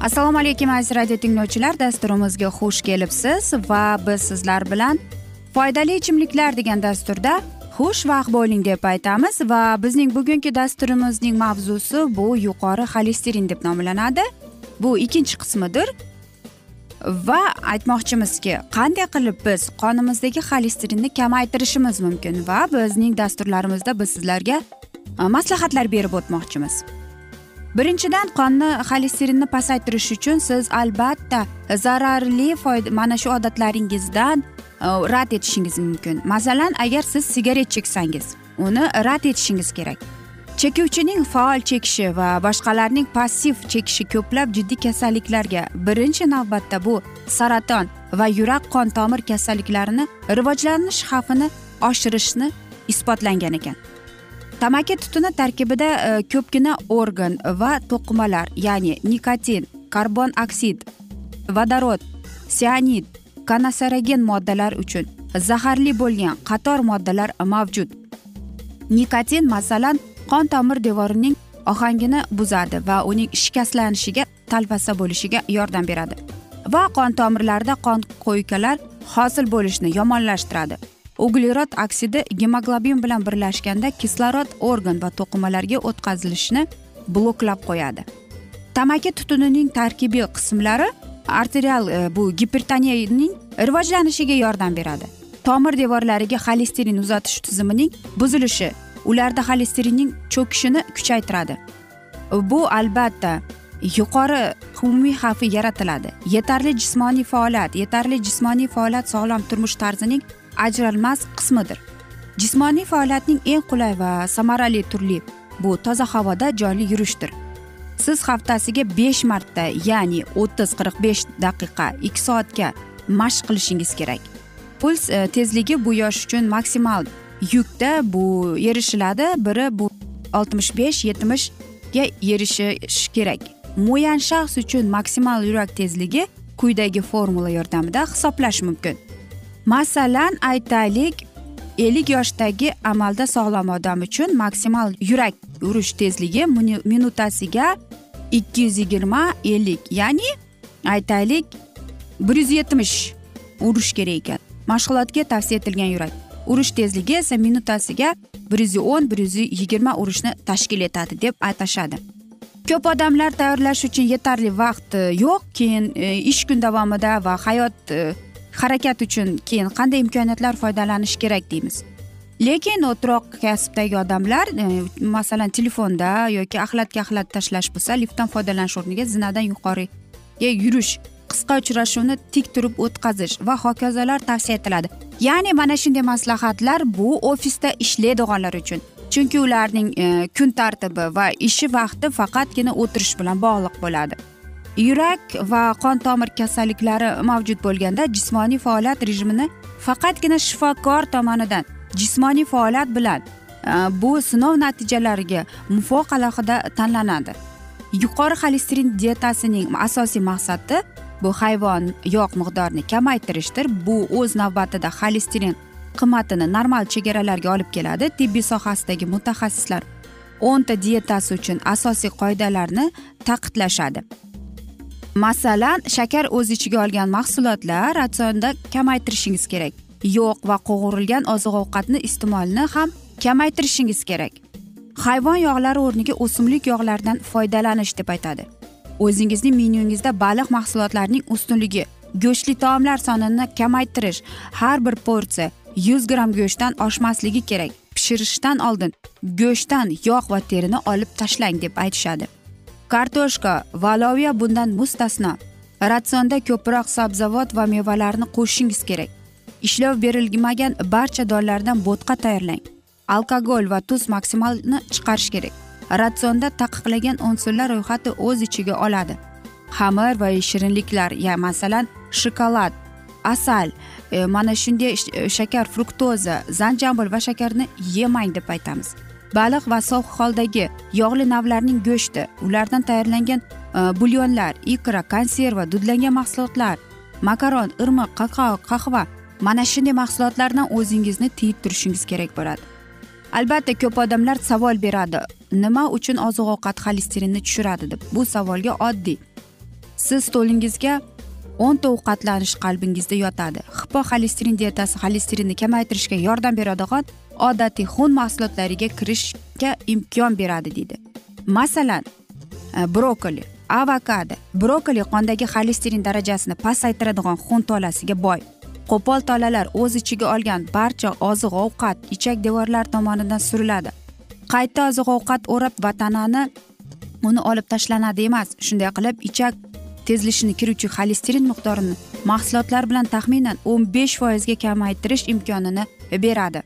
assalomu alaykum aziz radio tinglovchilar. Dasturimizga xush kelibsiz va biz sizlar bilan foydali ichimliklar degan dasturda xushvaqt bo'ling deb aytamiz. Va bizning bugungi dasturimizning mavzusi bu yuqori xolesterin deb nomlanadi. Bu ikkinchi qismidir. Va aytmoqchimizki qanday qilib biz qonimizdagi xolesterinni kamaytirishimiz mumkin? Va bizning dasturlarimizda biz sizlarga e, maslahatlar berib o'tmoqchimiz. Birinchidan qonni xolesterinni pasaytirish uchun siz albatta zararli foyda mana shu odatlaringizdan e, rad etishingiz mumkin. Masalan agar siz sigaret cheksangiz uni rad etishingiz kerak. Chekuvchining faol chekishi va boshqalarning passiv chekishi ko'plab jiddiy kasalliklarga birinchi navbatda bu saraton va yurak qon tomir kasalliklarini rivojlanish xavfini oshirishni isbotlangan ekan. Tamaki tutuni tarkibida e, ko'pgina organ va to'qimalar ya'ni nikotin karbon oksid vodorod sianid kanaseragen moddalar uchun zaharli bo'lgan qator moddalar mavjud. Nikotin masalan qon tomir devorining ohangini buzadi va uning shikastlanishiga talvasa bo'lishiga yordam beradi. Va qon tomirlarida qon qo'ykalar hosil bo'lishni yomonlashtiradi. Uglerod oksidi gemoglobin bilan birlashganda kislorod organ va to'qimalarga o'tkazilishni bloklab qo'yadi. Tamaki tutunining tarkibiy qismlari arterial e, bu gipertoniyaning rivojlanishiga yordam beradi. Tomir devorlariga xolesterin uzatish tizimining buzilishi ularda xolesterinning cho'kishini kuchaytiradi. Bu albatta yuqori umumiy xavfi yaratiladi. Yetarli jismoniy faoliyat yetarli jismoniy faoliyat sog'lom turmush tarzining ajralmas qismidir. Jismoniy faoliyatning eng qulay va samarali turli bu toza havoda jonli yurishdir. Siz haftasiga besh marta ya'ni o'ttiz qirq besh daqiqa ikki soatga mashq qilishingiz kerak. Puls e, tezligi bu yosh uchun maksimal. Yukda bu erishiladi biri bu oltmish besh yetmishga erishish kerak. Muayyan shaxs uchun maksimal yurak tezligi quyidagi formula yordamida hisoblash mumkin. Masalan aytaylik ellik yoshdagi amalda sog'lom odam uchun maksimal yurak urish tezligi minutasiga ikki yuz yigirma ellik ya'ni aytaylik bir yuz yetmish urish kerak ekan. Mashg'ulotga tavsiya etilgan yurak urish tezligi esa minutasiga bir yuz o'n bir yuz yigirma urishni tashkil etadi deb aytishadi ko'p odamlar tayyorlash uchun yetarli vaqt e, yo'q keyin e, ish kun davomida va hayot e, harakat uchun keyin qanday imkoniyatlar foydalanish kerak deymiz. Lekin o'troq kasbdagi odamlar e, masalan telefonda yoki axlatga axlat tashlash bo'lsa liftdan foydalanish o'rniga zinadan yuqoriga yurish qisqa uchrashuvni tik turib o'tkazish va hokazolar tavsiya etiladi. Ya'ni mana shunday maslahatlar bu ofisda ishlaydiganlar uchun. Chunki ularning e, kun tartibi va ishi vaqti faqatgina o'tirish bilan bog'liq bo'ladi. Yurak va qon tomir kasalliklari mavjud bo'lganda jismoniy faoliyat rejimini faqatgina shifokor tomonidan jismoniy faoliyat bilan e, bu sinov natijalariga muvofiq alohida tanlanadi. Yuqori xolesterin dietasining asosiy maqsadi bu hayvon yog' miqdorini kamaytirishdir. Bu o'z navbatida xolesterin qimmatini normal chegaralarga olib keladi. Tibbiy sohasidagi mutaxassislar o'nta dietasi uchun asosiy qoidalarni taqidlashadi masalan shakar o'z ichiga olgan mahsulotlar ratsionda kamaytirishingiz kerak. Yo'q va qovurilgan oziq ovqatni iste'molni ham kamaytirishingiz kerak. Hayvon yog'lari o'rniga o'simlik yog'laridan foydalanish deb aytadi. O'zingizning menyungizda baliq mahsulotlarining ustunligi go'shtli taomlar sonini kamaytirish har bir porsiya yuz gramm go'shtdan oshmasligi kerak. Pishirishdan oldin go'shtdan yog' va terini olib tashlang deb aytishadi. Kartoshka va loviya bundan mustasno. Ratsionda ko'proq sabzavot va mevalarni qo'shishingiz kerak. Ishlov berilmagan barcha donlardan bo'tqa tayyorlang. Alkogol va tuz maksimalni chiqarish kerak. Ratsionda taqiqlagan unsurlar ro'yxati o'z ichiga oladi. Xamir va shirinliklar ya masalan shokolad asal e, mana shunday shakar fruktoza zanjabil va shakarni yemang deb aytamiz. Baliq va sovuq holdagi yog'li navlarning go'shti. Ulardan tayyorlangan e, bulyonlar ikra konserva dudlangan mahsulotlar makaron irmiq qaqao qahva mana shunday mahsulotlardan o'zingizni tiyib turishingiz kerak bo'ladi. Albatta ko'p odamlar savol beradi. Nima uchun oziq ovqat xolesterinni tushiradi deb? Bu savolga oddiy. Siz stolingizga o'nta ovqatlanish qalbingizda yotadi. Hipo xolesterin dietasi xolesterinni kamaytirishga yordam beradigan odatiy xun mahsulotlariga kirishga imkon beradi deydi. Masalan e, brokoli avokado. Brokoli qondagi xolesterin darajasini pasaytiradigan xun tolasiga boy. Qo'pol tolalar o'z ichiga olgan barcha oziq ovqat ichak devorlar tomonidan suriladi. Qayta oziq ovqat o'rab va tanani uni olib tashlanadi emas. Shunday qilib ichak tezlishini kiruvchi xolesterin miqdorini mahsulotlar bilan taxminan o'n besh foizga kamaytirish imkonini beradi.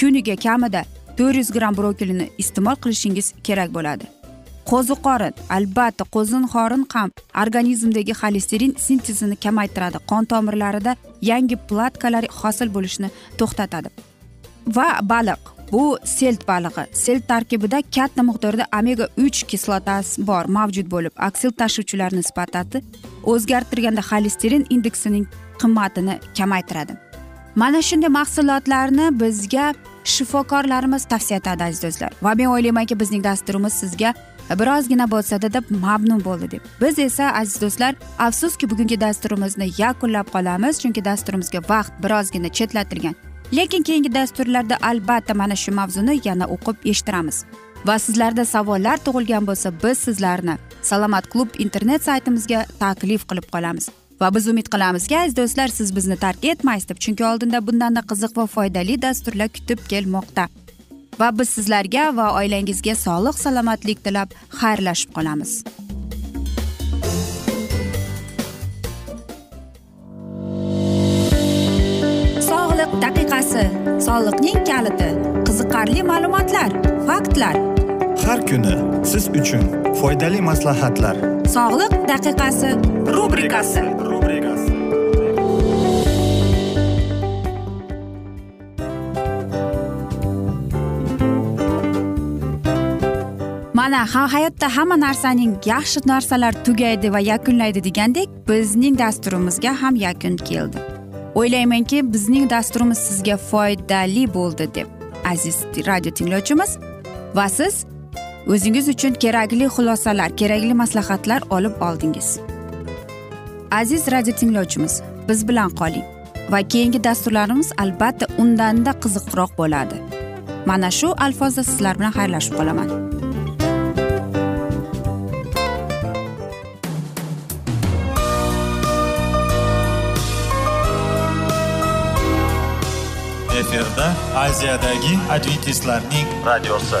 Kuniga kamida to'rt yuz gramm brokolini iste'mol qilishingiz kerak bo'ladi. Qo'ziqorin albatta qo'ziqorin ham organizmdagi xolesterin sintezini kamaytiradi qon tomirlarida yangi platkalar hosil bo'lishini to'xtatadi. Va baliq bu selt balig'i. Selt tarkibida katta miqdorda omega uch kislotasi bor mavjud bo'lib aksil tashuvchilar nisbatati o'zgartirganda xolesterin indeksining qimmatini kamaytiradi. Mana shunday mahsulotlarni bizga shifokorlarimiz tavsiya etadi aziz do'stlar. Va men o'ylaymanki bizning dasturimiz sizga birozgina bo'lsada deb mamnun bo'ldi deb. Biz esa aziz do'stlar afsuski bugungi dasturimizni yakunlab qolamiz chunki dasturimizga vaqt birozgina chetlatilgan. Lekin keyingi dasturlarda albatta mana shu mavzuni yana o'qib eshittiramiz. Va sizlarda savollar tug'ilgan bo'lsa biz sizlarni salomat klub internet saytimizga taklif qilib qolamiz. Va biz umid qilamizki aziz do'stlar siz bizni tark etmaysiz deb chunki oldinda bundanda qiziq va foydali dasturlar kutib kelmoqda. Va biz sizlarga va oilangizga sog'lik salomatlik tilab xayrlashib qolamiz. Sog'liq daqiqasi soliqning kaliti qiziqarli ma'lumotlar faktlar. Har kuni siz uchun foydali maslahatlar. Sog'liq daqiqasi rubrikasi mana ha hayotda hamma narsaning yaxshi narsalar tugaydi va yakunlaydi degandek bizning dasturimizga ham yakun keldi. O'ylaymanki bizning dasturimiz sizga foydali bo'ldi deb aziz radio tinglovchimiz. Va siz o'zingiz uchun kerakli xulosalar kerakli maslahatlar olib oldingiz. Aziz radio tinglovchimiz biz bilan qoling va keyingi dasturlarimiz albatta undanda qiziqroq bo'ladi. Mana shu alfozda sizlar bilan xayrlashib qolaman. Efirda aziyadagi adventistlarning radiosi.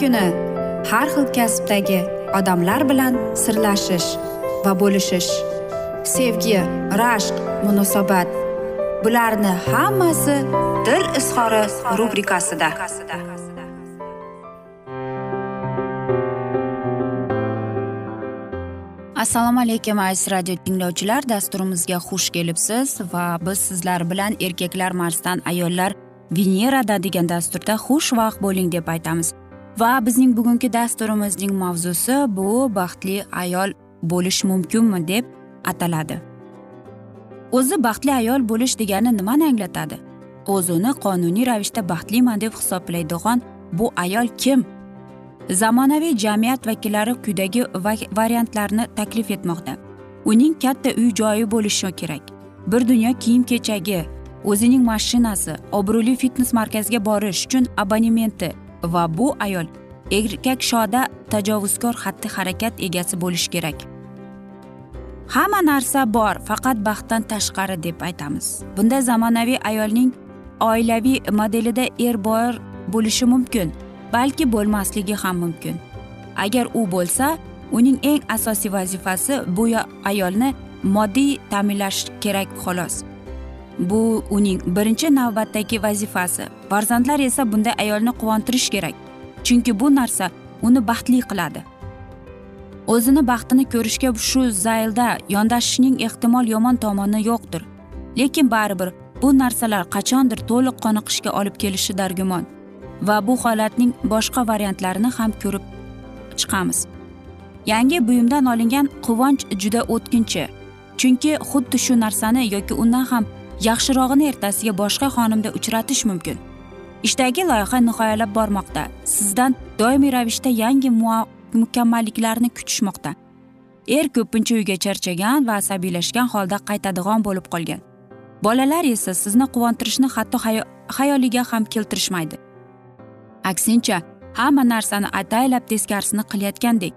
Kuni har xil kasbdagi odamlar bilan sirlashish va bo'lishish sevgi rashq munosabat bularni hammasi dil izhori rubrikasida. Assalomu alaykum aziz radio tinglovchilar. Dasturimizga xush kelibsiz va biz sizlar bilan erkaklar marsdan ayollar venerada degan dasturda xushvaqt bo'ling deb aytamiz. Va bizning bugungi dasturimizning mavzusi bu baxtli ayol bo'lish mumkinmi deb ataladi. O'zi baxtli ayol bo'lish degani nimani anglatadi? O'zini qonuniy ravishda baxtliman deb hisoblaydigan bu ayol kim? Zamonaviy jamiyat vakillari quyidagi variantlarni taklif etmoqda. Uning katta uy joyi bo'lishi kerak. Bir dunyo kiyim kechagi o'zining mashinasi obro'li fitnes markaziga borish uchun abonementi va bu ayol erkak shoda tajovuzkor xatti harakat egasi bo'lishi kerak. Hamma narsa bor faqat baxtdan tashqari deb aytamiz. Bunday zamonaviy ayolning oilaviy modelida er bor bo'lishi mumkin balki bo'lmasligi ham mumkin. Agar u bo'lsa uning eng asosiy vazifasi bu ayolni moddiy ta'minlash kerak xolos. Bu uning birinchi navbatdagi vazifasi. Farzandlar esa bunday ayolni quvontirish kerak chunki bu narsa uni baxtli qiladi. O'zini baxtini ko'rishga shu zaylda yondashishning ehtimol yomon tomoni yo'qdir. Lekin baribir bu narsalar qachondir to'liq qoniqishga olib kelishi dargumon va bu holatning boshqa variantlarini ham ko'rib chiqamiz. Yangi buyumdan olingan quvonch juda o'tkinchi chunki xuddi shu narsani yoki undan ham yaxshirog'ini ertasiga boshqa xonimda uchratish mumkin. Ishdagi loyiha nihoyalab bormoqda. Sizdan doimiy ravishda yangi mukammalliklarni kutishmoqda. Er ko'pincha uyga charchagan va asabiylashgan holda qaytadigan bo'lib qolgan. Bolalar esa sizni quvontirishni hatto xayoliga ham keltirishmaydi. Aksincha hamma narsani ataylab teskarisini qilayotgandek.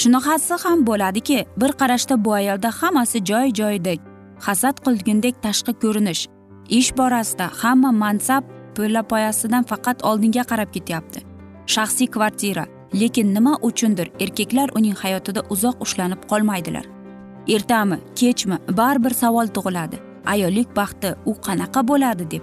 Shunaqasi ham bo'ladiki bir qarashda bu ayolda hammasi joy joyidek hasad qilgundek tashqi ko'rinish. Ish borasida hamma mansab poyasidan faqat oldinga qarab ketyapti. Shaxsiy kvartira. Lekin nima uchundir erkaklar uning hayotida uzoq ushlanib qolmaydilar. Ertami kechmi baribir savol tug'iladi. Ayollik baxti u qanaqa bo'ladi deb.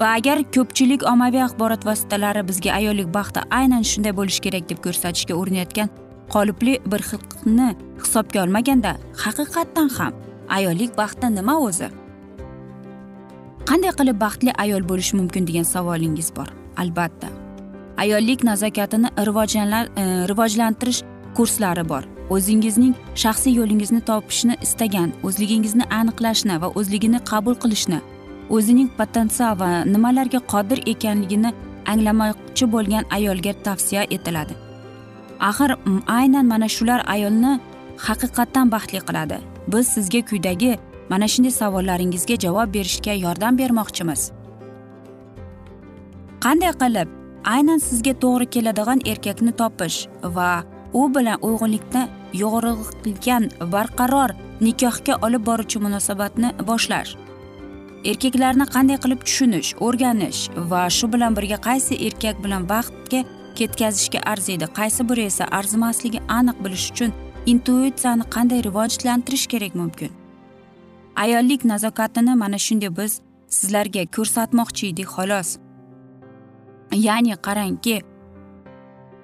Va agar ko'pchilik ommaviy axborot vositalari bizga ayollik baxti aynan shunday bo'lishi kerak deb ko'rsatishga urinayotgan qolipli bir xilqni hisobga olmaganda haqiqatdan ham ayollik baxti nima o'zi? Qanday qilib baxtli ayol bo'lish mumkin degan savolingiz bor? Albatta. Ayollik nazokatini e, rivojlantirish kurslari bor. O'zingizning shaxsiy yo'lingizni topishni istagan o'zligingizni aniqlashni va o'zligini qabul qilishni o'zining potensial va nimalarga qodir ekanligini anglamoqchi bo'lgan ayolga tavsiya etiladi. Axir aynan mana shular ayolni haqiqatdan baxtli qiladi. Biz sizga quyidagi mana shunday savollaringizga javob berishga yordam bermoqchimiz. Qanday qilib aynan sizga to'g'ri keladigan erkakni topish va u bilan uyg'unlikni yo'g'rilgan barqaror nikohga olib boruvchi munosabatni boshlash erkaklarni qanday qilib tushunish o'rganish va shu bilan birga qaysi erkak bilan vaqtga ketkazishga arziydi qaysi biri esa arzimasligi aniq bilish uchun intuitsiyani qanday rivojlantirish kerak mumkin? Ayollik nazokatini mana shunday biz sizlarga ko'rsatmoqchi edik xolos. Ya'ni qarangki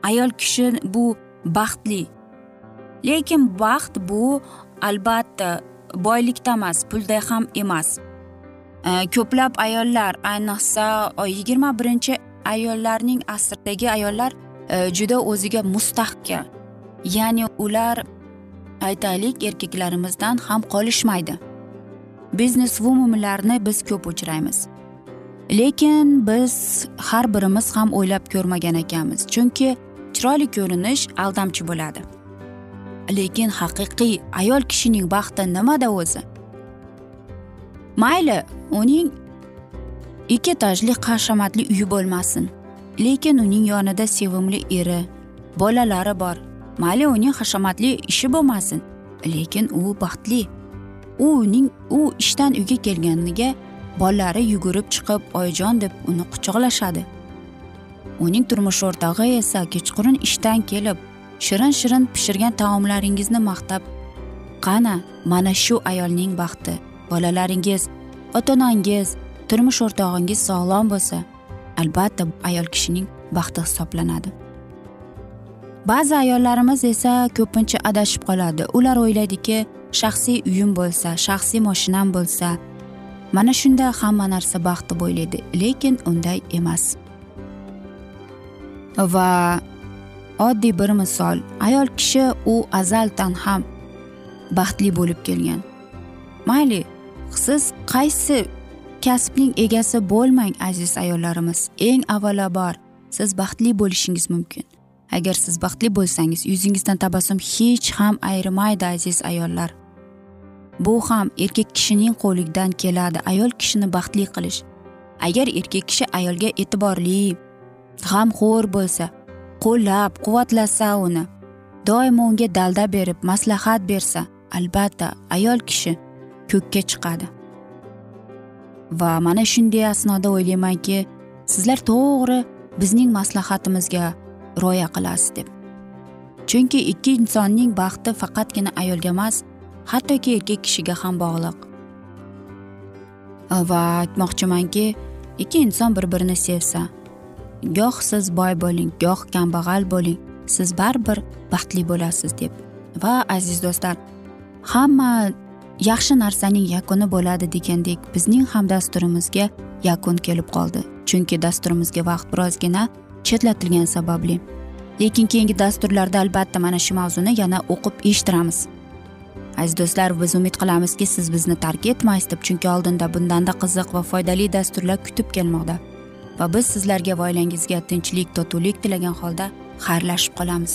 ayol kishi bu baxtli. Lekin baxt bu albatta boylikda emas pulda ham emas. E, ko'plab ayollar ayniqsa yigirma birinchi ayollarning asrdagi ayollar e, juda o'ziga mustahkam. Ya'ni ular aytaylik erkaklarimizdan ham qolishmaydi. Biznes vumenlarni biz ko'p uchraymiz lekin biz har birimiz ham o'ylab ko'rmagan ekanmiz. Chunki chiroyli ko'rinish aldamchi bo'ladi. Lekin haqiqiy ayol kishining baxti nimada o'zi? Mayli uning ikki etajli hashamatli uyi bo'lmasin. Lekin uning yonida sevimli eri bolalari bor. Mayli uning hashamatli ishi bo'lmasin lekin u baxtli. U uning u ishdan uyga kelganiga bolalari yugurib chiqib oyijon deb uni quchoqlashadi. Uning turmush o'rtog'i esa kechqurun ishdan kelib shirin shirin pishirgan taomlaringizni maqtab qani mana shu ayolning baxti bolalaringiz ota onangiz turmush o'rtog'ingiz sog'lom bo'lsa albatta ayol kishining baxti hisoblanadi. Ba'zi ayollarimiz esa ko'pincha adashib qoladi. Ular o'ylaydiki shaxsiy uyim bo'lsa shaxsiy moshinam bo'lsa mana shunda hamma narsa baxt deb o'ylaydi. Lekin unday emas. Va oddiy bir misol. Ayol kishi u azaldan ham baxtli bo'lib kelgan. Mayli siz qaysi kasbning egasi bo'lmang aziz ayollarimiz. Eng avvalambor siz baxtli bo'lishingiz mumkin. Agar siz baxtli bo'lsangiz yuzingizdan tabassum hech ham ayrimaydi aziz ayollar. Bu ham erkak kishining qo'lidan keladi. Ayol kishini baxtli qilish. Agar erkak kishi ayolga e'tiborli g'amxo'r bo'lsa qo'llab quvvatlasa uni doimo unga dalda berib maslahat bersa albatta ayol kishi ko'kka chiqadi. Va mana shunday asnoda o'ylaymanki sizlar to'g'ri bizning maslahatimizga rioya qilasiz deb. Chunki ikki insonning baxti faqatgina ayolga emas hattoki erkak kishiga ham bog'liq. Va aytmoqchimanki ikki inson bir birini sevsa goh siz boy bo'ling goh kambag'al bo'ling siz baribir baxtli bo'lasiz deb. Va aziz do'stlar hamma yaxshi narsaning yakuni bo'ladi degandek bizning ham dasturimizga yakun kelib qoldi. Chunki dasturimizga vaqt birozgina chetlatilgani sababli. Lekin keyingi dasturlarda albatta mana shu mavzuni yana o'qib eshittiramiz. Aziz do'stlar biz umid qilamizki siz bizni tark etmaysiz deb chunki oldinda bundanda qiziq va foydali dasturlar kutib kelmoqda. Va biz sizlarga va oilangizga tinchlik totuvlik tilagan holda xayrlashib qolamiz.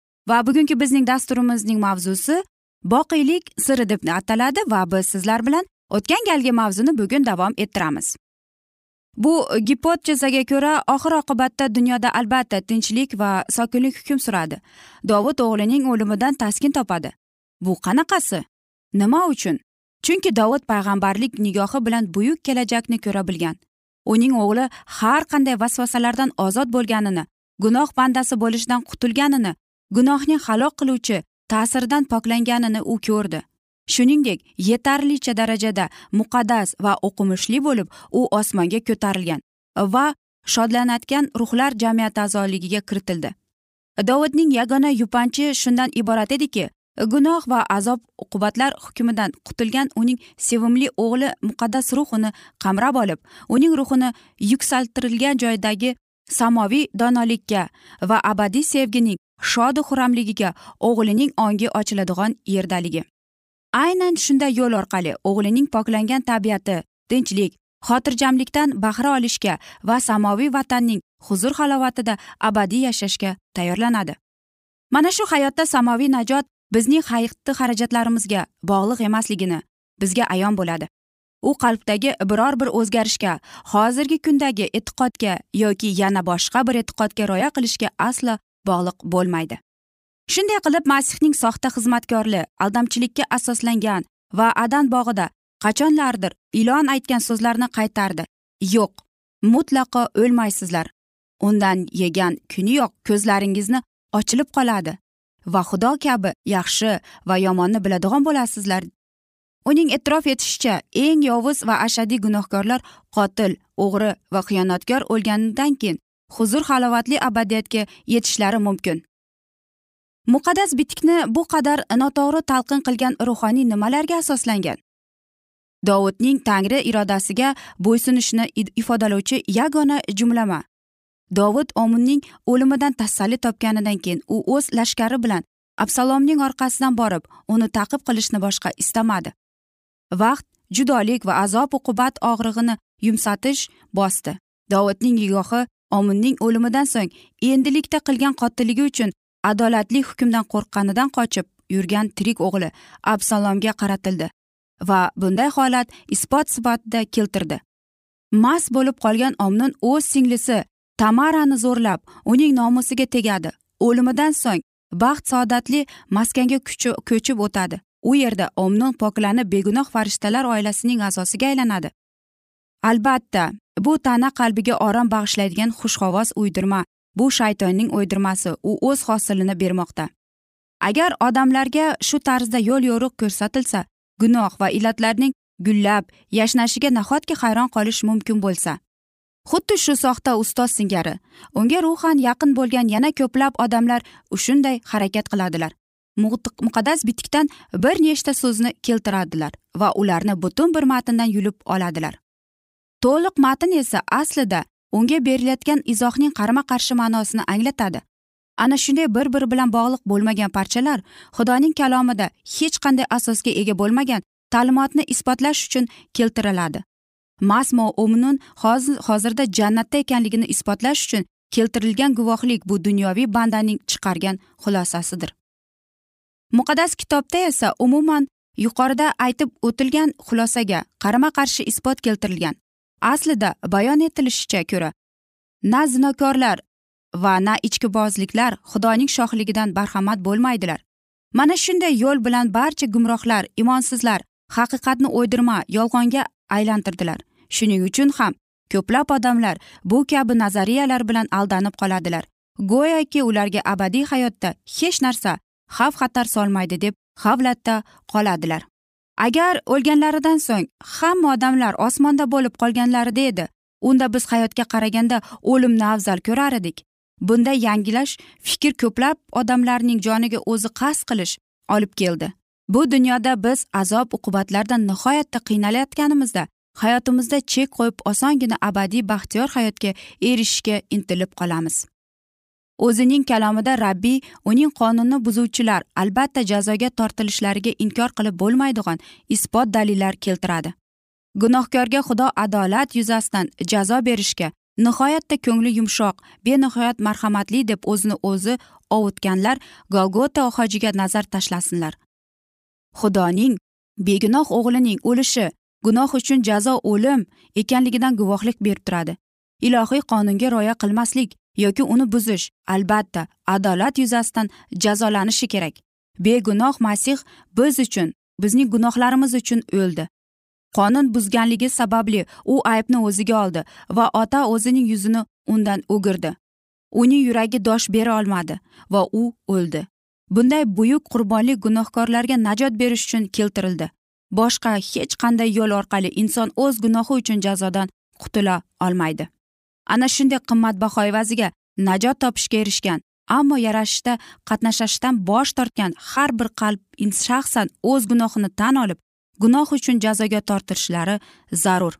Va bugungi bizning dasturimizning mavzusi boqiylik siri deb ataladi va biz sizlar bilan o'tgan galgi mavzuni bugun davom ettiramiz. Bu gipotezaga ko'ra oxir oqibatda dunyoda albatta tinchlik va sokinlik hukm suradi. Dovud o'g'lining o'limidan taskin topadi. Bu qanaqasi? Nima uchun? Chunki dovud payg'ambarlik nigohi bilan buyuk kelajakni ko'ra bilgan. Uning o'g'li har qanday vasvasalardan ozod bo'lganini gunoh bandasi bo'lishidan qutulganini gunohning halok qiluvchi ta'sirdan poklanganini u ko'rdi. Shuningdek yetarlicha darajada muqaddas va o'qimishli bo'lib u osmonga ko'tarilgan va shodlanayotgan ruhlar jamiyati a'zoligiga kiritildi. Dovudning yagona yupanchi shundan iborat ediki gunoh va azob uqubatlar hukmidan qutulgan uning sevimli o'g'li muqaddas ruh uni qamrab olib uning ruhini yuksaltirilgan joydagi samoviy donolikka va abadiy sevgining shodu xurramligiga o'g'lining ongi ochiladigan yerdaligi. Aynan shunday yo'l orqali o'g'lining poklangan tabiati tinchlik xotirjamlikdan bahra olishga va samoviy vatanning huzur halovatida abadiy yashashga tayyorlanadi. Mana shu hayotda samoviy najot bizning xatti xarajatlarimizga bog'liq emasligini bizga ayon bo'ladi. U qalbdagi biror bir o'zgarishga hozirgi kundagi e'tiqodga yoki yana boshqa bir e'tiqodga rioya qilishga aslo bog'liq bo'lmaydi. Shunday qilib masihning soxta xizmatkorli aldamchilikka asoslangan va adan bog'ida qachonlardir ilon aytgan so'zlarni qaytardi. Yo'q mutlaqo o'lmaysizlar. Undan yegan kuniyoq ko'zlaringizni ochilib qoladi va xudo kabi yaxshi va yomonni biladigan bo'lasizlar. Uning e'tirof etishicha eng yovuz va ashaddiy gunohkorlar qotil o'g'ri va xiyonatkor o'lganidan keyin huzur halovatli abadiyatga yetishlari mumkin. Muqaddas bitikni bu qadar noto'g'ri talqin qilgan ruhoniy nimalarga asoslangan? Dovudning tangri irodasiga bo'ysunishni ifodalovchi yagona jumlama. Dovud omunning o'limidan tasalli topganidan keyin u o'z lashkari bilan absalomning orqasidan borib uni taqib qilishni boshqa istamadi. Vaqt judolik va azob uqubat og'rig'ini yumsatish bosdi. Dovudning nigohi omunning o'limidan so'ng endilikda qilgan qotilligi uchun adolatli hukmdan qo'rqqanidan qochib yurgan tirik o'g'li absalomga qaratildi va bunday holat isbot sifatida keltirdi. Mast bo'lib qolgan omnun o'z singlisi tamarani zo'rlab uning nomusiga tegadi. O'limidan so'ng baxt saodatli maskanga ko'chib o'tadi. U yerda omnon poklanib begunoh farishtalar oilasining a'zosiga aylanadi. Albatta bu tana qalbiga orom bag'ishlaydigan xushhavoz uydirma bu shaytonning o'ydirmasi u o'z hosilini bermoqda. Agar odamlarga shu tarzda yo'l yo'riq ko'rsatilsa gunoh va illatlarning gullab yashnashiga nahotki hayron qolish mumkin bo'lsa? Xuddi shu soxta ustoz singari unga ruhan yaqin bo'lgan yana ko'plab odamlar shunday harakat qiladilar. Muqaddas bitikdan bir nechta so'zni keltiradilar va ularni butun bir matndan yulib oladilar. To'liq matn esa aslida unga berilayotgan izohning qarama qarshi ma'nosini anglatadi. Ana shunday bir biri bilan bog'liq bo'lmagan parchalar xudoning kalomida hech qanday asosga ega bo'lmagan ta'limotni isbotlash uchun keltiriladi. Masmo umnun hozirda jannatda ekanligini isbotlash uchun keltirilgan guvohlik bu dunyoviy bandaning chiqargan xulosasidir. Muqaddas kitobda esa umuman yuqorida aytib o'tilgan xulosaga qarama qarshi isbot keltirilgan. Aslida bayon etilishicha ko'ra na zinokorlar va na ichkibozliklar xudoning shohligidan barhamad bo'lmaydilar. Mana shunday yo'l bilan barcha gumrohlar imonsizlar haqiqatni o'ydirma yolg'onga aylantirdilar. Shuning uchun ham ko'plab odamlar bu kabi nazariyalar bilan aldanib qoladilar. Go'yoki ularga abadiy hayotda hech narsa xavf xatar solmaydi deb g'avlatda qoladilar. Agar o'lganlaridan so'ng hamma odamlar osmonda bo'lib qolganlarida edi unda biz hayotga qaraganda o'limni afzal ko'rar edik. Bunday yangilash fikr ko'plab odamlarning joniga o'zi qasd qilish olib keldi. Bu dunyoda biz azob uqubatlardan nihoyatda qiynalayotganimizda hayotimizda chek qo'yib osongina abadiy baxtiyor hayotga erishishga intilib qolamiz. O'zining kalomida rabbiy uning qonunni buzuvchilar albatta jazoga tortilishlariga inkor qilib bo'lmaydigan isbot dalillar keltiradi. Gunohkorga xudo adolat yuzasidan jazo berishga nihoyatda ko'ngli yumshoq benihoyat marhamatli deb o'zini o'zi ovutganlar golgota hojiga nazar tashlasinlar. Xudoning begunoh o'g'lining o'lishi gunoh uchun jazo o'lim ekanligidan guvohlik berib turadi. Ilohiy qonunga rioya qilmaslik yoki uni buzish albatta adolat yuzasidan jazolanishi kerak. Begunoh masih biz uchun bizning gunohlarimiz uchun o'ldi. Qonun buzganligi sababli u aybni o'ziga oldi va ota o'zining yuzini undan o'girdi. Uning yuragi dosh bera olmadi va u o'ldi. Bunday buyuk qurbonlik gunohkorlarga najot berish uchun keltirildi. Boshqa hech qanday yo'l orqali inson o'z gunohi uchun jazodan qutula olmaydi. Ana shunday qimmatbaho evaziga najot topishga erishgan ammo yarashishda qatnashishdan bosh tortgan har bir qalb shaxsan o'z gunohini tan olib gunoh uchun jazoga tortilishlari zarur.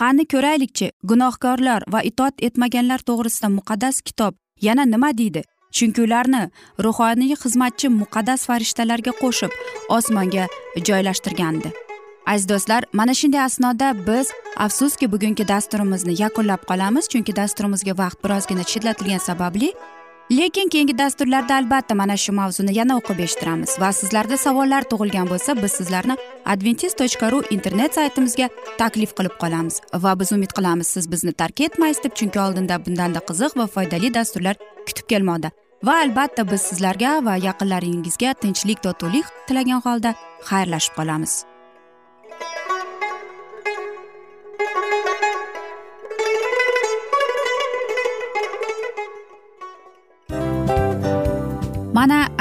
Qani ko'raylikchi gunohkorlar va itoat etmaganlar to'g'risida muqaddas kitob yana nima deydi? Chunki ularni ruhoniy xizmatchi muqaddas farishtalarga qo'shib osmonga joylashtirgandi. Aziz do'stlar mana shunday asnoda biz afsuski bugungi dasturimizni yakunlab qolamiz chunki dasturimizga vaqt birozgina chetlatilgani sababli. Lekin keyingi dasturlarda albatta mana shu mavzuni yana o'qib eshittiramiz va sizlarda savollar tug'ilgan bo'lsa biz sizlarni adventis tochka ru internet saytimizga taklif qilib qolamiz va biz umid qilamiz siz bizni tark etmaysiz deb chunki oldinda bundanda qiziq va foydali dasturlar kutib kelmoqda. Va albatta biz sizlarga va yaqinlaringizga tinchlik totuvlik tilagan holda xayrlashib qolamiz.